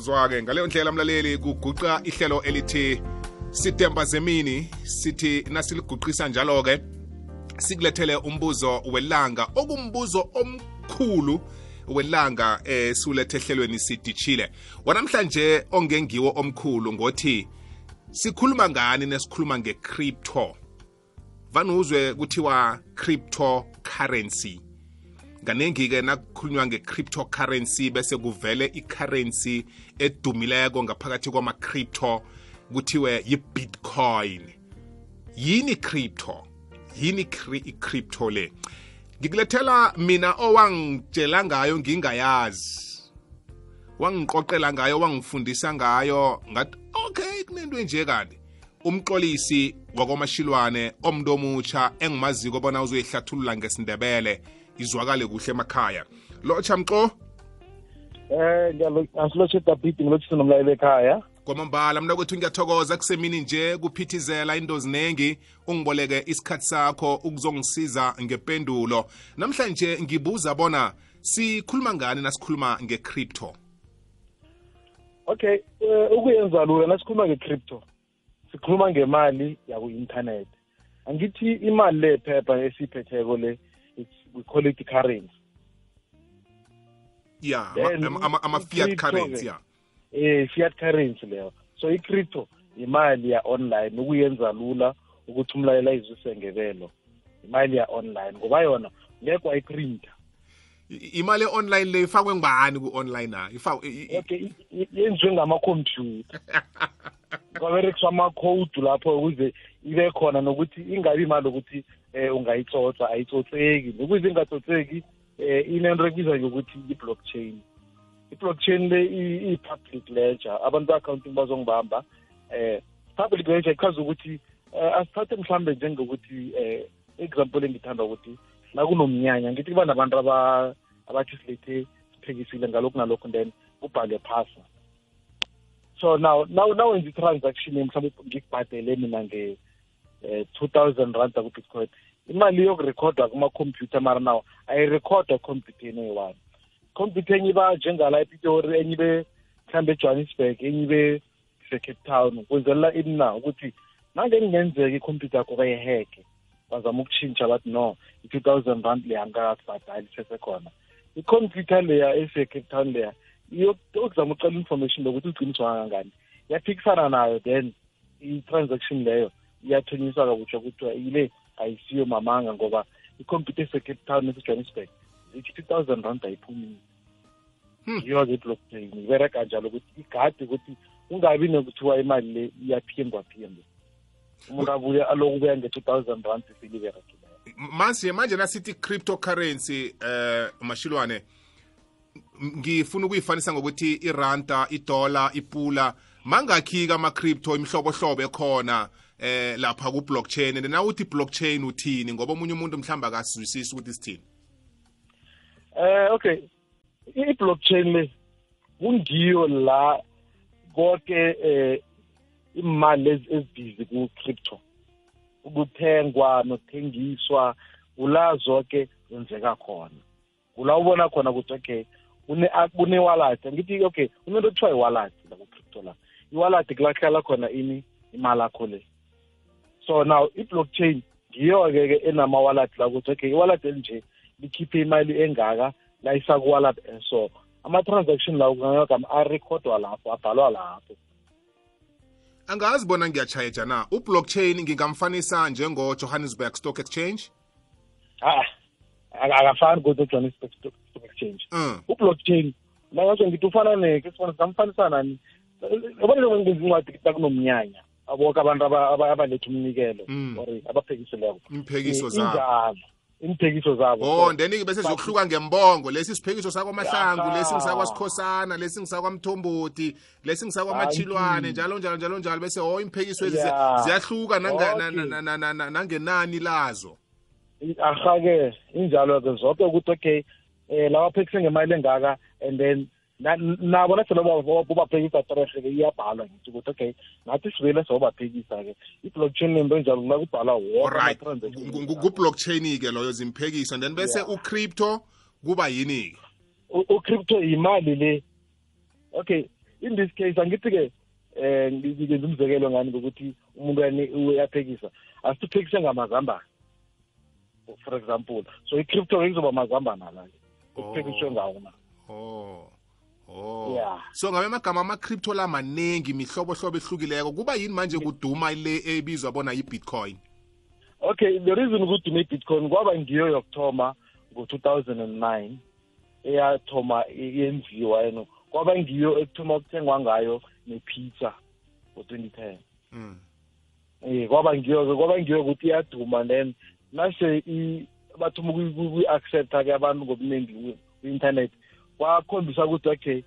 zwake ngaleyo ndlela mlaleli kuguqa ihlelo elithi sitemba zemini sithi nasiliguqisa njalo-ke sikulethele umbuzo welanga okumbuzo omkhulu welanga eh siulethe ehlelweni sidishile. Wanamhlanje ongengiwo omkhulu ngothi sikhuluma ngani nesikhuluma nge-crypto? Vanuzwe kuthiwa cryptocurrency. Kaningi-ke nakukhulunywa nge-cryptocurrency bese kuvele i-currency edumileko ngaphakathi kwama-crypto kuthiwe yi-bitcoin. Yini crypto yini i-crypto le? Ngikulethela mina owangitshela ngayo ngingayazi. Wangiqoqela ngayo wangifundisa ngayo ngathi okay kunento enje kanti. Umxolisi wakwamashilwane omntu omutsha engimaziko bona uzoyihlathulula ngesindebele izwakale kuhle emakhaya. Lotsha mxo. Eh ngiyalotshe dabhidi ngilotshise nomlayelo ekhaya. Kwamambala mna kwethu ngiyathokoza kusemini nje kuphithizela into zinengi ungiboleke isikhathi sakho ukuzongisiza ngempendulo namhlanje ngibuza bona sikhuluma ngani nasikhuluma nge-crypto? Okay uh, ukuyenza lula nasikhuluma nge-crypto. Sikhuluma ngemali yaku-internet angithi imali le phepha esiyiphetheko le we call it currency. Yeah ama-fiat currency yeah. eh fiat currency leyo. So i-crypto imali ya-online ukuyenza lula ukuthi umlayela izwise ngebelo imali ya-online ngoba yona ngeke wayiprinta imali e-online le ifakwe ngubani ku-online na? Okay yenziwe ngamakhompyutha kwaberekiswa ama-code lapho ukuze ibe khona nokuthi ingabi imali ukuthi um ungayitsotsa ayitsotseki nokuze ingatsotseki um inento ekubizwa ngokuthi i-blockchain. I-blockchain le i-public ledger. Abantu be-accounting bazongibamba eh public ledger ichaza ukuthi asithathe mhlambe njengokuthi eh example engithanda ukuthi la kunomnyanya ngithi kuba nabantu abathi silethe siphekisile ngalokhu nalokhu then kubhalwe phasa. So now now nawenza i-transaction mhlawumbe ngikubhadele mina nge eh 2000 rand ku-bitcoin imali yokurekhodwa kuma-computer mara naw ayirekhodwa ekhompyutheni eyi-one. Computer enye iba njengala epitori enye ibe mhlawumbe ejohannesburg enye ibe se-cape town kwenzelela ini na ukuthi nange kungenzeka ikhompyutha yakho bayiheke bazama ukutshintsha bathi no i-two thousand rand leya angikakubhadali sesekhona ikhompyutha leya ese-cape town leya yokuzama ucela information lokuthi uqiniswa kangangani. Yaphikisana nayo then i-transaction leyo. Iyathonyiswa kakutsho kuthiwa ile ayisiyo mamanga ngoba ikhompyutha esecape town ese-johannesburg ithi two thousand rand ayiphumile. Yiyo-ke i-blockchain ibereka njalo ukuthi igade ukuthi ungabi nokuthiwa imali le iyaphingwa phingwa umuntu abuye aloku ubuya nge-two thousand rand seliberekileyo manje manje nasithi cryptocurrency eh mashilwane ngifuna ukuyifanisa ngokuthi iranta idola ipula mangakhi ka ama-crypto imihlobohlobo ekhona eh lapha ku-blockchain. And nawuthi blockchain uthini? Ngoba omunye umuntu mhlawumbe akasizwisisi ukuthi sithini eh okay. I-blockchain le kungiyo la konke eh imali ezibhizi ku-crypto. Ukuthengwa nokuthengiswa kula zonke kwenzeka khona. Kula ubona khona ukuthi okay kune-wallet. Angithi okay kunento kuthiwa i-wallet la ku-crypto la i-wallet kulahlala khona ini imali akho le. So now i-blockchain ngiyo-ke ke enama-wallet la ukuthi okay i-wallet elinje likhiphe imali engaka la isaku-wallet so ama-transaction lawo kungagama arekhodwa lapho abhalwa lapho. Angazi bona ngiyatshayeja na? Ublockchain ngingamfanisa njengo-johannesburg stock exchange? Ah akafani kodwa johannesburg stock exchange. Mm. ublockchain nangatsho ngithi ufana neke sifana singamfanisa nani yabona njengoba ngenza incwadi kunomnyanya. Aboke abantu abaletha umnikelo. Or abaphekisileko imphekiso zabo. injalo. Imphekiso zabo oh then bese ziyokuhluka ngembongo. Lesi siphekiso sakwamahlangu lesi ngisakwasikhosana lesi ngisakwamthombothi lesi ngisakwamachilwane njalo njalo njalo njalo. Bese oh imphekiso ezi ziyahluka nangenani lazo. Aha-ke injalo-ke zonke ukuthi okay um lawa phekise ngemali engaka and then nabo nasele bobaphekisa trehe-ke iyabhalwa ngithi ukuthi okay nathi sivele sobaphekisa-ke i-blockchain lento enjalo la kubhalwa alright ku-blockchain-ke loyo zimphekiso then bese u-crypto kuba yini-ke? U-crypto yimali le. Okay in this case angithi-ke um ngenza umzekelo ngani ngokuthi umuntu uyaphekisa. Asithuphekise ngamazambane for example. So i-crypto izoba mazambane ala-ke kuphekiswe ngawo na oh. Oh. Yeah. so ngabe amagama ama-crypto la maningi mihlobohlobo ehlukileko kuba yini manje kuduma le ebizwa bona yi-bitcoin? Okay the reason ukuthi ne-bitcoin kwaba ngiyo yokuthoma ngo-2009 eyathoma i- yenziwa yeno kwaba ngiyo ekuthoma ukuthengwa ngayo nepizza ngo-2010 mm. eh kwaba ngiyo-ke kwaba ngiyo ukuthi iyaduma then nase i- bathoma ukuyi- ukuyi- ukuyi-accepta-ke abantu ngobuningi ku- ku-internet. Kwakhombisa ukuthi okay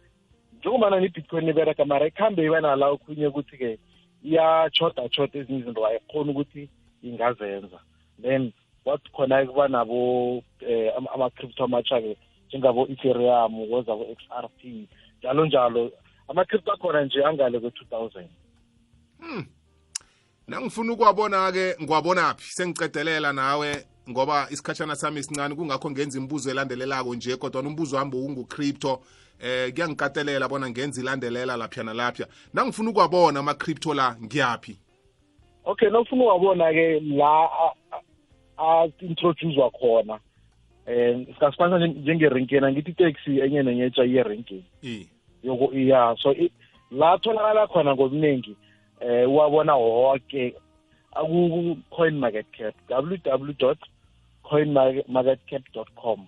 njengobana ne-bitcoin ibereka mara ikhambe iba nala okhunye ukuthi-ke iyachoda-choda ezinye izinto ayikhona ukuthi ingazenza. Then kwathi khona kuba nabo um ama- ama-crypto amatsha-ke njengabo-ethereum kwezabo-x r p njalo njalo ama-crypto akhona nje angale kwe-two thousand. Nangifuna ukuwabona-ke ngiwabonaphi sengicedelela nawe ngoba isikhatshana sami sincane kungakho ngenza imibuzo elandelelako nje kodwa umbuzo wami ungu-crypto eh kuyangikatelela bona ngenza ilandelela lapha. Nalapha nangifuna ukwabona ama-crypto la ngiyaphi? Okay nokufuna ukwabona-ke la a-introducewa khona. Um sikasifanisa njengerenkeni angithi itaxi enye nenye etsha iyerenkeni i yoko ya so la tholakala khona ngobuningi um uwabona woke. Aku-coin market cap www coin market cap com.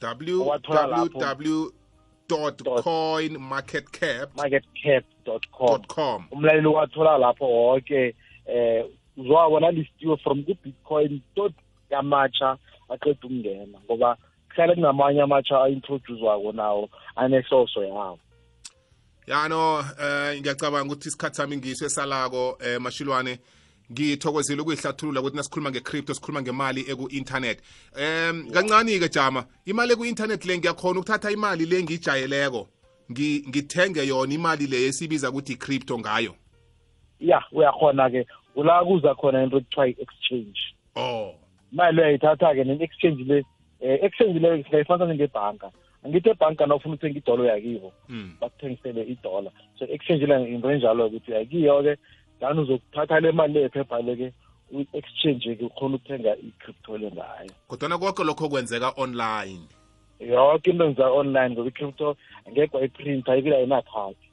Owathola lapho. www coin market cap market cap com. com. Umlaleli wathola lapho wonke eh uzowabona listiwe from ku-bitcoin tot yamatsha aqeda ukungena ngoba kuhlale kunamanye amatsha a-introducewako nawo anehloso yawo. Yano eh ngiyacabanga ukuthi isikhathi sami ngiso esalako eh mashilwane. Ngithokozile ukuyihlathulula ukuthi nasikhuluma nge-crypto sikhuluma ngemali eku-internet. Em kancane-ke jama? Imali eku-internet le ngiyakhona ukuthatha imali le ngiyijayeleko ngi- ngithenge yona imali le esibiza ukuthi i-crypto ngayo. Ya uyakhona-ke. Kula kuza khona into ekuthiwa i-exchange. Oh. Imali uyayithatha-ke ne-exchange le um exchange le singayifanisa njengebhanka. Angithi ebhanka na ufuna uthenga idolo yakibo mm. bakuthengisele idola so exchange le into enjalo ukuthi yakiyo-ke lani uzokuthatha le mali lephepha le-ke u-exchange-ke ukhona ukuthenga i-crypto le ngayo. Kodwana konke lokho kwenzeka online? Yoke into enza online ngoba i-crypto angeke wayiprinta ibile ayinakhadi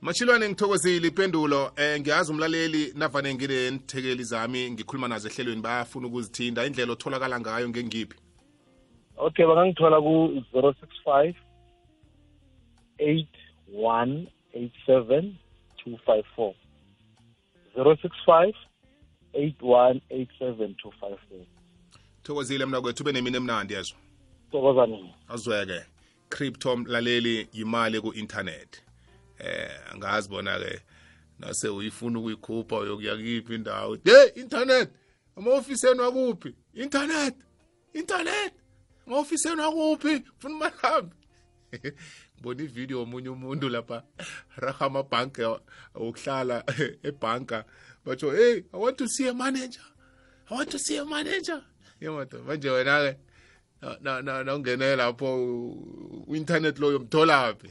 mashilwane ngithokozile. Ipendulo eh ngiyazi umlaleli navane nginenthekeli zami ngikhuluma nazo ehlelweni bayafuna ukuzithinda indlela otholakala ngayo ngengiphi? Okay bangangithola ku-zero six five eight one eight seven two five four. Zero six five eight one eight seven two five four thokozile mna kwethu ube nemini emnandi yezo tokoza nina azweke. Crypto mlaleli yimali ku-internet. Eh angazi bona-ke nase uyifuna ukuyikhupha uyokuya kiphi indawo. Ye internet! Ama-ofiseni wakuphi? Internet! Internet! Ama-ofiseni wakuphi? Funa imalami ngibona ividiyo omunye umuntu lapha raha amabhanki wokuhlala ebhanka batsho hey i want to see a manager i want to see a manager yemato manje wena-ke na- na- na- nawungene lapho u-internet loyo mtholaphi